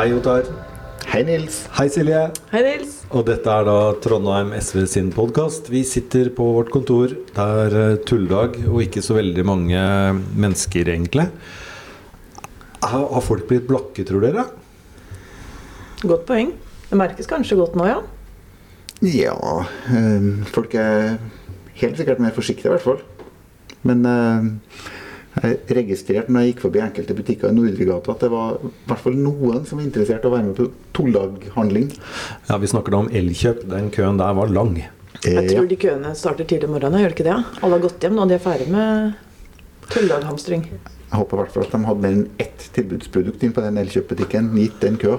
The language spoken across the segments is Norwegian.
Hei, Ottar. Hei, Nils. Hei, Silje. Hei, Nils. Og dette er da Trondheim SV sin podkast. Vi sitter på vårt kontor. Det er tulledag tulldag og ikke så veldig mange mennesker, egentlig. Har folk blitt blakke, tror dere? Godt poeng. Det merkes kanskje godt nå, ja. Ja, eh, folk er helt sikkert mer forsiktige, i hvert fall. Men eh, jeg registrerte når jeg gikk forbi enkelte butikker i Nordregata at det var i hvert fall noen som var interessert i å være med på tolldaghandling. Ja, Vi snakker da om Elkjøp. Den køen der var lang. Jeg Eh, tror de køene starter tidlig om morgenen, gjør det ikke det? Alle har gått hjem nå, de er ferdig med tulldaghamstring. Jeg håper i hvert fall at de hadde mer enn ett tilbudsprodukt inn på den Elkjøp-butikken, gitt den køa.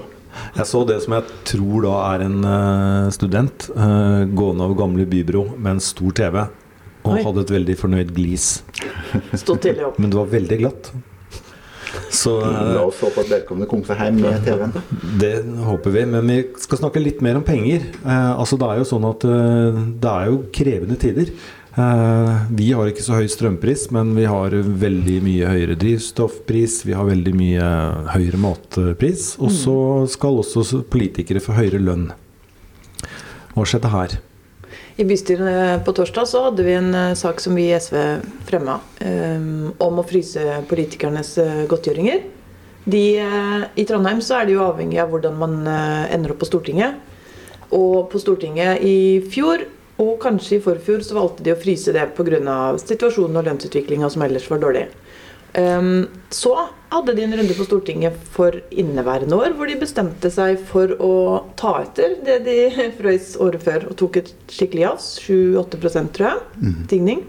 Jeg så det som jeg tror da er en eh, student eh, gående over gamle Bybro med en stor TV. Og Oi. hadde et veldig fornøyd glis. Men det var veldig glatt. Så eh, La oss håpe at vedkommende kom seg hjem med TV-en. Det håper vi, men vi skal snakke litt mer om penger. Eh, altså Det er jo sånn at eh, det er jo krevende tider. Eh, vi har ikke så høy strømpris, men vi har veldig mye høyere drivstoffpris. Vi har veldig mye høyere matpris. Og så skal også politikere få høyere lønn. Hva skjedde her? I bystyret eh, på torsdag så hadde vi en eh, sak som vi i SV fremma eh, om å fryse politikernes godtgjøringer. De, I Trondheim så er det jo avhengig av hvordan man ender opp på Stortinget. Og på Stortinget i fjor, og kanskje i forfjor, så valgte de å fryse det pga. situasjonen og lønnsutviklinga som ellers var dårlig. Um, så hadde de en runde på Stortinget for inneværende år, hvor de bestemte seg for å ta etter det de frøys året før, og tok et skikkelig jazz. 7-8 tror jeg. Tigning.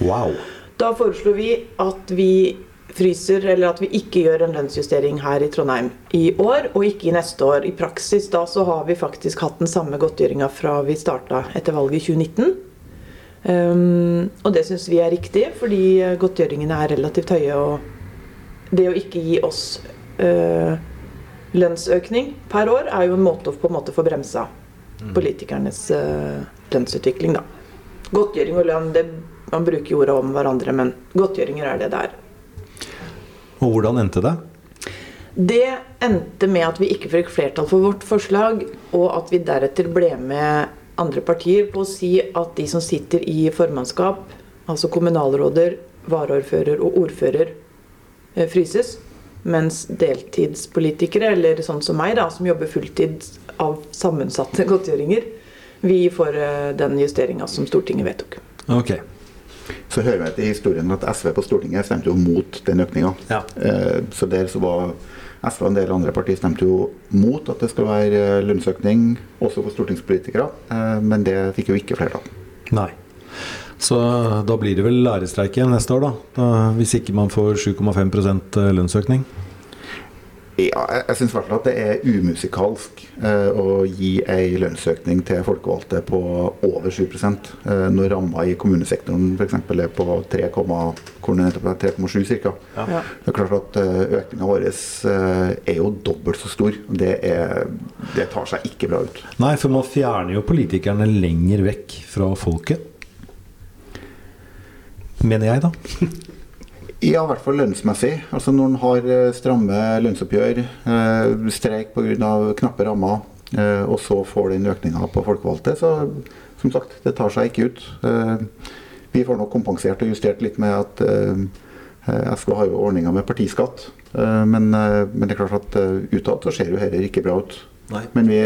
Wow. Da foreslo vi at vi fryser, eller at vi ikke gjør en lønnsjustering her i Trondheim i år, og ikke i neste år. I praksis da så har vi faktisk hatt den samme godtgjøringa fra vi starta etter valget i 2019. Um, og det syns vi er riktig, fordi godtgjøringene er relativt høye. Og det å ikke gi oss uh, lønnsøkning per år er jo en måte å på en måte få bremsa politikernes uh, lønnsutvikling, da. Godtgjøring og lønn, det, man bruker jo ordet om hverandre, men godtgjøringer er det det er. Og hvordan endte det? Det endte med at vi ikke fikk flertall for vårt forslag, og at vi deretter ble med andre partier på å si at de som sitter i formannskap, altså kommunalråder, varaordfører og ordfører, eh, fryses. Mens deltidspolitikere, eller sånn som meg, da, som jobber fulltid av sammensatte godtgjøringer, vi får eh, den justeringa som Stortinget vedtok. Okay. Så hører vi til historien at SV på Stortinget stemte jo mot den økninga. Ja. Eh, Så der så var SV og en del andre partier stemte jo mot at det skal være eh, lønnsøkning også for stortingspolitikere, eh, men det fikk jo ikke flertall. Nei. Så da blir det vel lærerstreik igjen neste år, da. hvis ikke man får 7,5% lønnsøkning. Ja, jeg, jeg syns i hvert fall at det er umusikalsk eh, å gi ei lønnsøkning til folkevalgte på over 7 eh, når ramma i kommunesektoren f.eks. er på 3, hvor den nettopp er 3,7 ca. Ja. Det er klart at eh, økninga vår eh, er jo dobbelt så stor. Det, er, det tar seg ikke bra ut. Nei, for man fjerner jo politikerne lenger vekk fra folket. Mener jeg, da. Ja, i hvert fall lønnsmessig. Altså Når en har eh, stramme lønnsoppgjør, eh, streik pga. knappe rammer, eh, og så får den økninga på folkevalgte, så som sagt, det tar seg ikke ut. Eh, vi får nok kompensert og justert litt med at SV har jo ordninga med partiskatt. Men, men det er klart at utad så ser jo heller ikke bra ut. Nei. Men vi,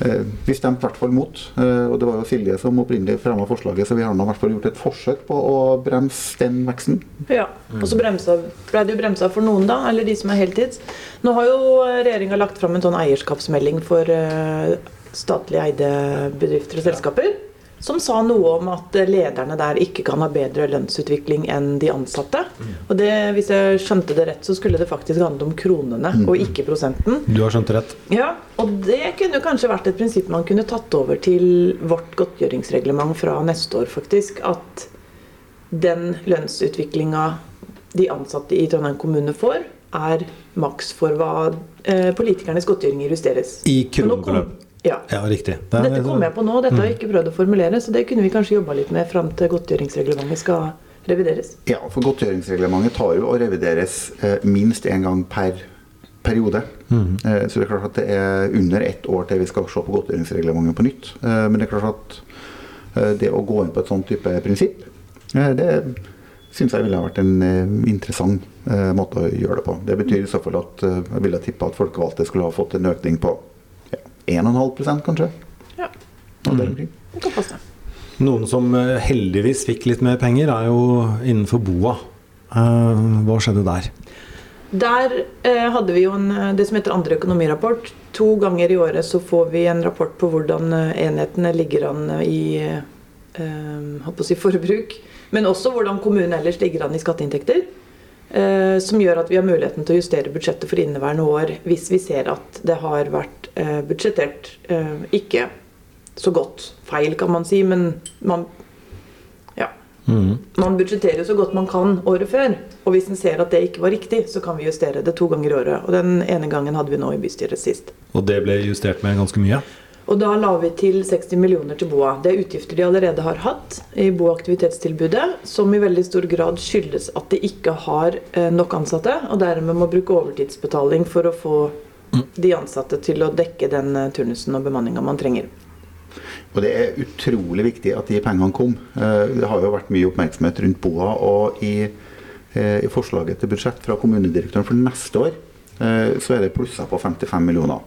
vi stemte i hvert fall mot. eh, og det var jo Silje som opprinnelig fremma forslaget, så vi har nå i hvert fall gjort et forsøk på å bremse den veksten. Ja, og så bremsa, ble det jo bremsa for noen, da, eller de som er heltids. Nå har jo regjeringa lagt fram en sånn eierskapsmelding for eh, statlig eide bedrifter og selskaper. Som sa noe om at lederne der ikke kan ha bedre lønnsutvikling enn de ansatte. Og det, hvis jeg skjønte det rett, så skulle det faktisk handle om kronene og ikke prosenten. Du har skjønt det rett. Ja, og det kunne kanskje vært et prinsipp man kunne tatt over til vårt godtgjøringsreglement fra neste år, faktisk. At den lønnsutviklinga de ansatte i Trondheim kommune får, er maks for hva eh, politikernes godtgjøringer justeres. I Men kronebeløp. Ja. Ja, riktig. Det er- Dette kom jeg på nå, dette har jeg ikke prøvd å formulere, så det kunne vi kanskje jobba litt med fram til godtgjøringsreglementet skal revideres. Ja, for godtgjøringsreglementet tar jo og revideres eh, minst én gang per periode. Eh, Så det er klart at det er under ett år til vi skal se på godtgjøringsreglementet på nytt. Eh, Men det er klart at eh, det å gå inn på et sånt type prinsipp, eh, det syns jeg ville ha vært en interessant eh, måte å gjøre det på. Det betyr i så fall at jeg ville tippa at folkevalgte skulle ha fått en økning på 1,5 kanskje. Ja, passe. Noen som eh, heldigvis fikk litt mer penger, er jo innenfor BOA. Eh, Hva skjedde der? Der eh, hadde vi jo en, eh, det som heter andre økonomirapport. To ganger i året så får vi en rapport på hvordan enhetene ligger an i eh, si forbruk. Men også hvordan kommunen ellers ligger an i skatteinntekter. Eh, som gjør at vi har muligheten til å justere budsjettet for inneværende år hvis vi ser at det har vært eh, budsjettert eh, ikke så godt. Feil, kan man si, men man ja, man budsjetterer så godt man kan året før. Og hvis en ser at det ikke var riktig, så kan vi justere det to ganger i året. Og den ene gangen hadde vi nå i bystyret sist. Og det ble justert med ganske mye? Og da la vi til 60 millioner til BOA. Det er utgifter de allerede har hatt i BOA aktivitetstilbudet, som i veldig stor grad skyldes at de ikke har eh, nok ansatte, og dermed må bruke overtidsbetaling for å få de ansatte til å dekke den eh, turnusen og bemanninga man trenger. Og det er utrolig viktig at de pengene kom. Eh, Det har jo vært mye oppmerksomhet rundt BOA. Og i, i forslaget til budsjett fra kommunedirektøren for neste år, så er det plusser på 55 millioner.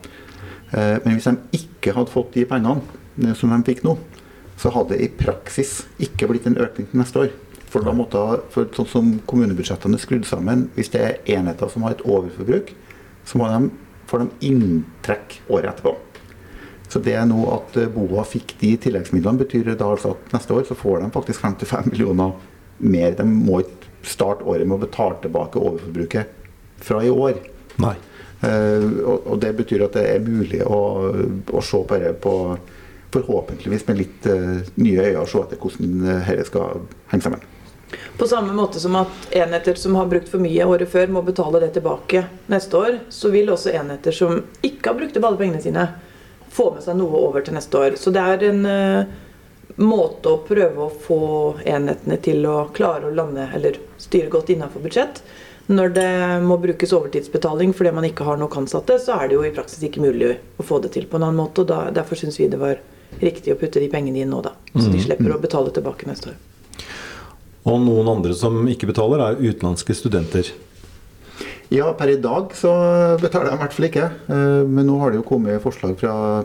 Eh, Men hvis de ikke hadde fått de pengene eh, som de fikk nå, så hadde det i praksis ikke blitt en økning til neste år. For da måtte, for sånn som kommunebudsjettene er skrudd sammen, hvis det er enheter som har et overforbruk, så må de, får de inntrekk året etterpå. Så det er nå at eh, BOA fikk de tilleggsmidlene, betyr det da altså at neste år så får de faktisk 55 millioner mer. De må ikke starte året med å betale tilbake overforbruket fra i år. Nei. Eh, og, det betyr at det er mulig å, å se dette på forhåpentligvis med litt eh, nye øyne og se etter hvordan dette skal henge sammen. På samme måte som at enheter som har brukt for mye året før, må betale det tilbake neste år, så vil også enheter som ikke har brukt opp alle pengene sine, få med seg noe over til neste år. Så det er en uh, måte å prøve å få enhetene til å klare å lande eller styre godt innenfor budsjett. Når det må brukes overtidsbetaling fordi man ikke har nok ansatte, så er det jo i praksis ikke mulig å få det til på en annen måte. og da, Derfor syns vi det var riktig å putte de pengene inn nå, da. Så de slipper å betale tilbake neste år. Og noen andre som ikke betaler, er utenlandske studenter. Ja, per i dag så betaler de i hvert fall ikke. Eh, Men nå har det jo kommet forslag fra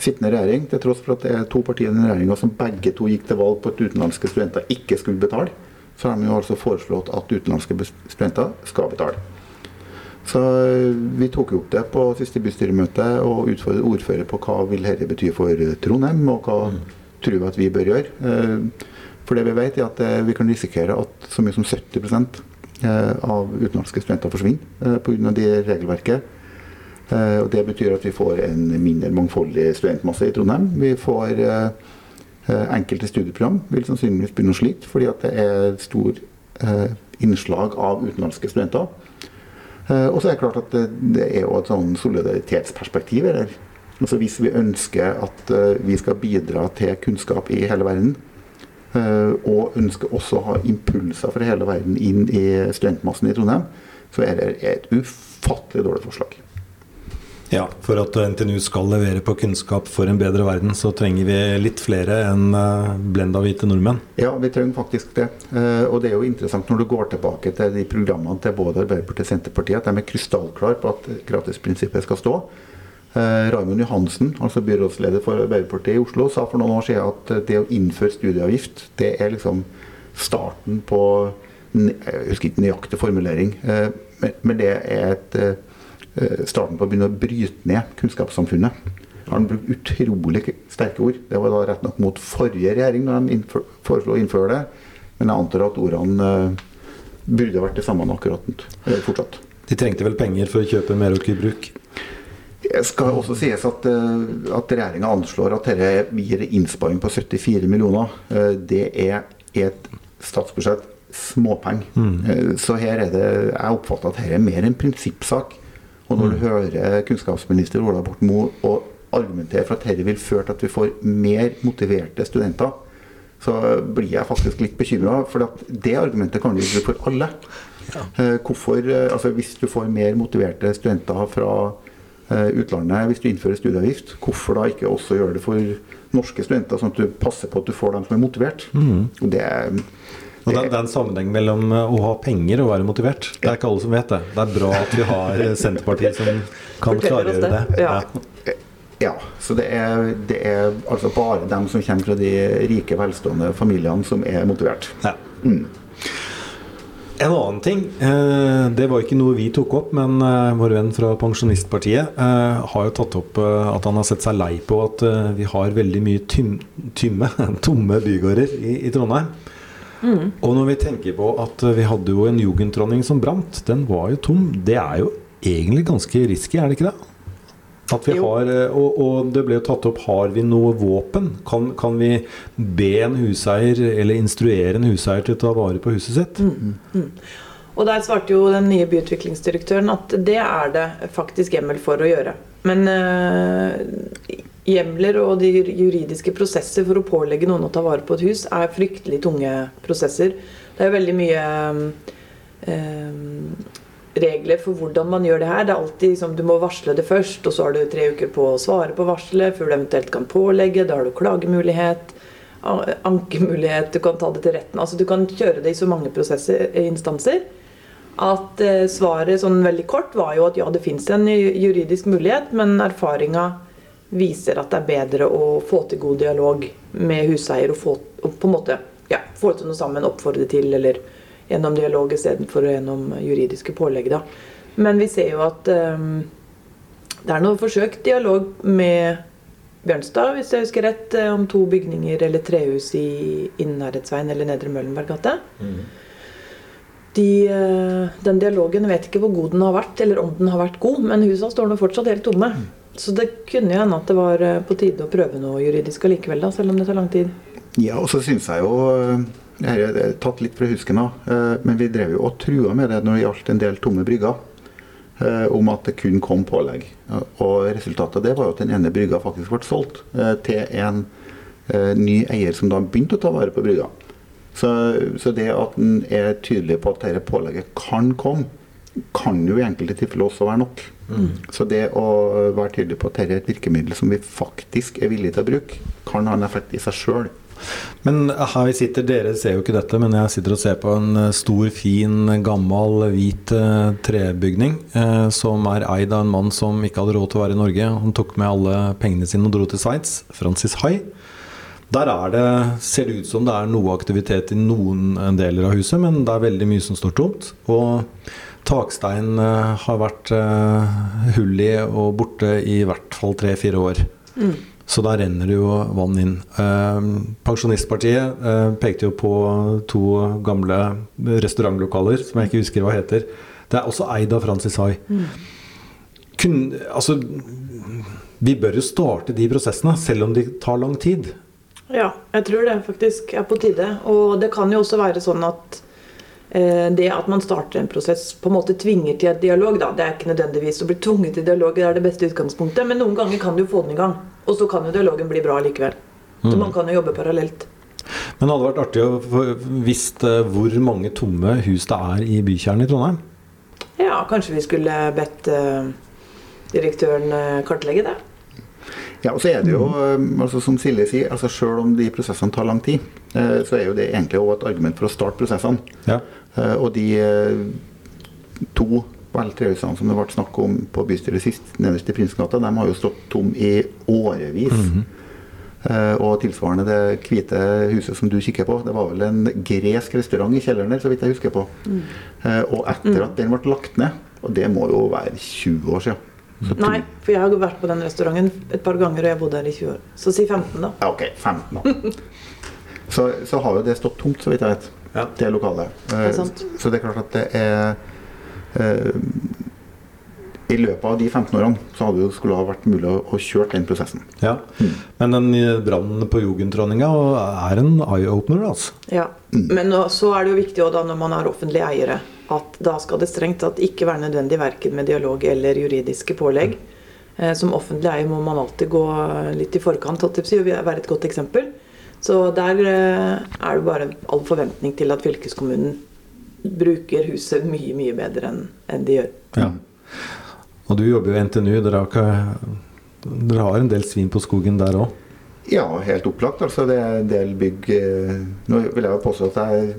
sittende regjering, til tross for at det er to partier i den regjeringa som begge to gikk til valg på at utenlandske studenter ikke skulle betale. Så har de jo altså foreslått at utenlandske studenter skal betale. Så eh, vi tok opp det på siste bystyremøte og utfordret ordfører på hva vil dette bety for eh, Trondheim, og hva tror vi at vi bør gjøre. Eh, For det vi vet er at vi kan risikere at så mye som 70 eh, av utenlandske studenter forsvinner pga. det regelverket. Og det betyr at vi får en mindre mangfoldig studentmasse i Trondheim. Vi får enkelte studieprogram vil sannsynligvis begynne å slite fordi det er stor eh, innslag av utenlandske studenter. Eh, Og så er det klart at det, er jo et sånn solidaritetsperspektiv her. Altså Hvis vi ønsker at eh, vi skal bidra til kunnskap i hele verden, eh, og ønsker også å ha impulser fra hele verden inn i studentmassen i Trondheim, så er det et ufattelig dårlig forslag. Ja, For at NTNU skal levere på kunnskap for en bedre verden, så trenger vi litt flere enn eh, blenda hvite nordmenn. Ja, vi trenger faktisk det. Eh, Og det er jo interessant når du går tilbake til de programmene til både Arbeiderpartiet og Senterpartiet, at de er krystallklare på at gratisprinsippet skal stå. Eh, Raymond Johansen, altså byrådsleder for Arbeiderpartiet i Oslo, sa for noen år siden at det å innføre studieavgift, det er liksom starten på Jeg husker ikke nøyaktig formulering, men- det er et starten på å begynne å bryte ned kunnskapssamfunnet. Han brukte utrolig sterke ord. Det var da rett nok mot forrige regjering når de foreslo å innføre det. Men jeg antar at ordene eh, burde vært det samme akkurat eh, fortsatt. De trengte vel penger for å kjøpe Meraker i bruk? Det skal også sies at, eh, at regjeringa anslår at dette gir innsparing på 74 millioner. Eh, Det er et statsbudsjett småpenger. Mm. Så her er det Jeg oppfatter at dette er mer en prinsippsak. Og når du hører kunnskapsminister Ola Borten Moe og argumentere for at dette vil føre til at vi får mer motiverte studenter, så blir jeg faktisk litt bekymra. For at det argumentet kan du gjøre for alle. Ja. Hvorfor, eh, altså Hvis du får mer motiverte studenter fra eh, utlandet hvis du innfører studieavgift, hvorfor da ikke også gjøre det for norske studenter, sånn at du passer på at du får dem som er motivert? Mm. det Og det, det er en sammenheng mellom eh, å ha penger og være motivert. Det er ikke alle som vet det. Det er bra at vi har eh, Senterpartiet som kan klargjøre det. det. Ja. Ja, så det er, det er altså bare dem som kommer fra de rike, velstående familiene som er motivert. Ja. En annen ting, eh, det var ikke noe vi tok opp, men vår venn fra Pensjonistpartiet eh, har jo tatt opp at han har sett seg lei på at vi har veldig mye tymme, tomme bygårder i, i Trondheim. Og når vi tenker på at eh, vi hadde jo en jugenddronning som brant, den var jo tom. Det er jo egentlig ganske risky, er det ikke det? At vi Jo. har, eh, og, og det ble jo tatt opp Har vi noe våpen? Kan, kan vi be en huseier eller instruere en huseier til å ta vare på huset sitt? Og der svarte jo den nye byutviklingsdirektøren at det er det faktisk hjemmel for å gjøre. Men eh, hjemler og de juridiske prosesser for å pålegge noen å ta vare på et hus er fryktelig tunge prosesser. Det er veldig mye eh, regler for hvordan man gjør det her. Det er alltid liksom, Du må varsle det først, og så har du tre uker på å svare på varselet før du eventuelt kan pålegge. Da har du klagemulighet, ankemulighet, du kan ta det til retten. Altså Du kan kjøre det i så mange prosesser, eh, instanser. At eh, svaret sånn veldig kort var jo at ja, det fins en juridisk mulighet, men erfaringa viser at det er bedre å få til god dialog med huseier og få og på en måte ja, få til noe sammen, oppfordre til, eller gjennom dialog istedenfor gjennom juridiske pålegg. Da. Men vi ser jo at um, det er noe forsøkt dialog med Bjørnstad, hvis jeg husker rett, eh, om to bygninger eller trehus i Innherredsveien eller Nedre Møllenberg gate. De, eh, den dialogen vet ikke hvor god den har vært, eller om den har vært god, men husa står nå fortsatt helt tomme. Så det kunne jo hende at det var eh, på tide å prøve noe juridisk allikevel, da, selv om det tar lang tid. Ja, og så syns jeg jo Dette Her er tatt litt fra husken, huske nå, Men vi drev jo og trua med det når det gjaldt en del tomme brygger. eh, Om at det kun kom pålegg. Og resultatet av det var jo at den ene brygga faktisk ble solgt eh, til en eh, ny eier som da begynte å ta vare på brygga. Så, så det at en er tydelig på at dette pålegget kan komme, kan jo i enkelte tilfeller også være nok. Så det å være tydelig på at dette er et virkemiddel som vi faktisk er villige til å bruke, kan ha en effekt i seg sjøl. Men her vi sitter, dere ser jo ikke dette, men jeg sitter og ser på en eh, stor, fin, gammel, hvit eh, trebygning eh, som er eid av en mann som ikke hadde råd til å være i Norge. Han tok med alle pengene sine og dro til Sveits. Francis Hai. Der er det, ser det ut som det er noe aktivitet i noen deler av huset, men det er veldig mye som står tomt. Og taksteinen eh, har vært eh, hull i og borte i hvert fall tre-fire år. Så da renner det jo vann inn. Eh, Pensjonistpartiet eh, pekte jo på to gamle restaurantlokaler som jeg ikke husker hva heter. Det er også eid av Francis Hai. Kun, altså, vi bør jo starte de prosessene, selv om de tar lang tid. Ja, jeg tror det faktisk er på tide. Og det kan jo også være sånn at det at man starter en prosess, på en måte tvinger til et dialog. Da. Det er ikke nødvendigvis å bli tvunget til dialog, det er det beste utgangspunktet. Men noen ganger kan du få den i gang. Og så kan jo dialogen bli bra likevel. Så man kan jo jobbe parallelt. Men det hadde vært artig å få visst eh, hvor mange tomme hus det er i bykjernen i Trondheim. Ja, kanskje vi skulle bedt eh, direktøren eh, kartlegge det. Ja, og så er det jo, eh, altså som Silje sier, altså selv om de prosessene tar lang tid, eh, så er jo det egentlig også et argument for å starte prosessene. Ja. Eh, Og de eh, to veltrehusene som det ble snakk om på bystyret sist, nederst i Prinsgata, de har jo stått tom i årevis. Eh, Og tilsvarende det hvite huset som du kikker på, det var vel en gresk restaurant i kjelleren der, så vidt jeg husker på. Mm. Og etter at den ble lagt ned, og det må jo være 20 år siden. Så Nei, for jeg har vært på den restauranten et par ganger, og jeg bodde her i 20 år. Så si 15, da. Ja, ok, 15 da. så, så har jo det stått tomt, så vidt jeg vet, Ja. det lokalet. Eh, er. Så det er klart at det er eh, I løpet av de 15 årene så hadde det skulle ha vært mulig å, å kjøre den prosessen. Ja. Men den eh, brannen på Jugenddronninga er en eye-opener, altså. Ja. Men så er det jo viktig også da når man er offentlige eiere, at da skal det strengt tatt ikke være nødvendig verken med dialog eller juridiske pålegg. Eh, Som offentlig eier må man alltid gå litt i forkant, og være et godt eksempel. Så der eh, er det bare all forventning til at fylkeskommunen bruker huset mye, mye bedre enn de gjør. Ja. Og du jobber jo i NTNU. Dere har, ikke, dere har en del svin på skogen der òg? Ja, helt opplagt. Altså, det er en del bygg eh, Nå vil jeg jo påstå at jeg,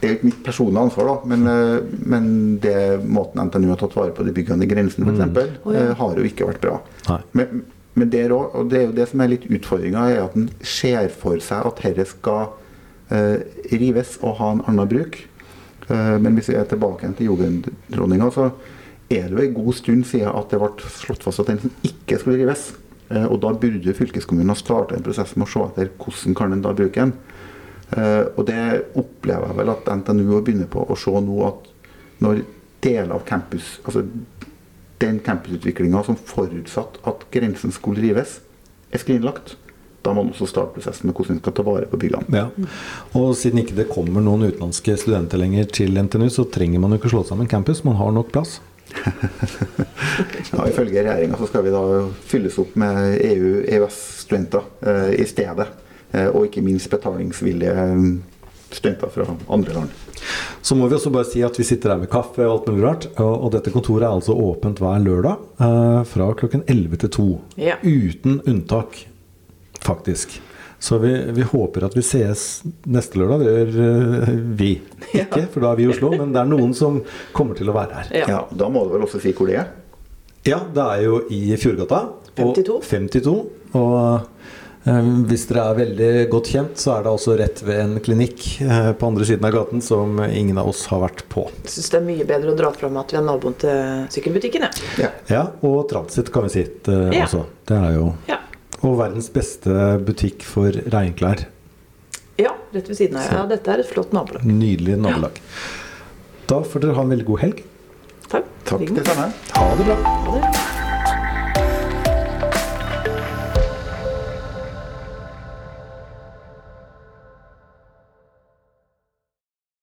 det er jo ikke mitt personlige ansvar, da, men, eh, men det måten NTNU har tatt vare på de byggene i grensen f.eks., eksempel, Oh, ja. har jo ikke vært bra. Men, men der òg, og det er jo det som er litt utfordringa, er at en ser for seg at dette skal eh, rives og ha en annen bruk. Eh, men hvis vi er tilbake til jugenddronninga, så er det jo en god stund siden at det ble slått fast at den ikke skulle rives. Eh, og da burde fylkeskommunen ha starta en prosess med å se etter hvordan kan en da bruke den. Eh, og det opplever jeg vel at NTNU begynner på å se nå at når deler av campus, altså den campusutviklinga som forutsatt at grensen skulle rives, er skrinlagt, da må man også starte prosessen med hvordan man skal ta vare på byggene. Ja. Og siden ikke det kommer noen utenlandske studenter lenger til NTNU, så trenger man jo ikke slå sammen campus. Man har nok plass. Ja, ifølge regjeringa så skal vi da fylles opp med EU-EØS-studenter eh, i stedet. Eh, og ikke minst betalingsvillige studenter fra andre land. Så må vi også bare si at vi sitter her med kaffe og alt mulig rart. Og, dette kontoret er altså åpent hver lørdag eh, fra klokken 11 til 2. Ja. Uten unntak, faktisk. Så vi, vi håper at vi sees neste lørdag. Det gjør eh, vi. Ikke, for da er vi i Oslo, men det er noen som kommer til å være her. Ja. Ja, Da må du vel også si hvor det er? Ja, det er jo i Fjordgata. og 52. 52. Og hvis dere er veldig godt kjent, så er det også rett ved en klinikk eh, på andre siden av gaten som ingen av oss har vært på. Jeg syns det er mye bedre å dra fram at vi er naboen til sykkelbutikken. jeg. Ja. Ja, og Transit kan vi si det Ja. også. Det er jo Ja. Og verdens beste butikk for regnklær. ja, rett ved siden av. Ja, dette er et flott nabolag. Nydelig nabolag. Da får dere ha en veldig god helg. Takk. Takk, det samme. Ha det bra. Ha det.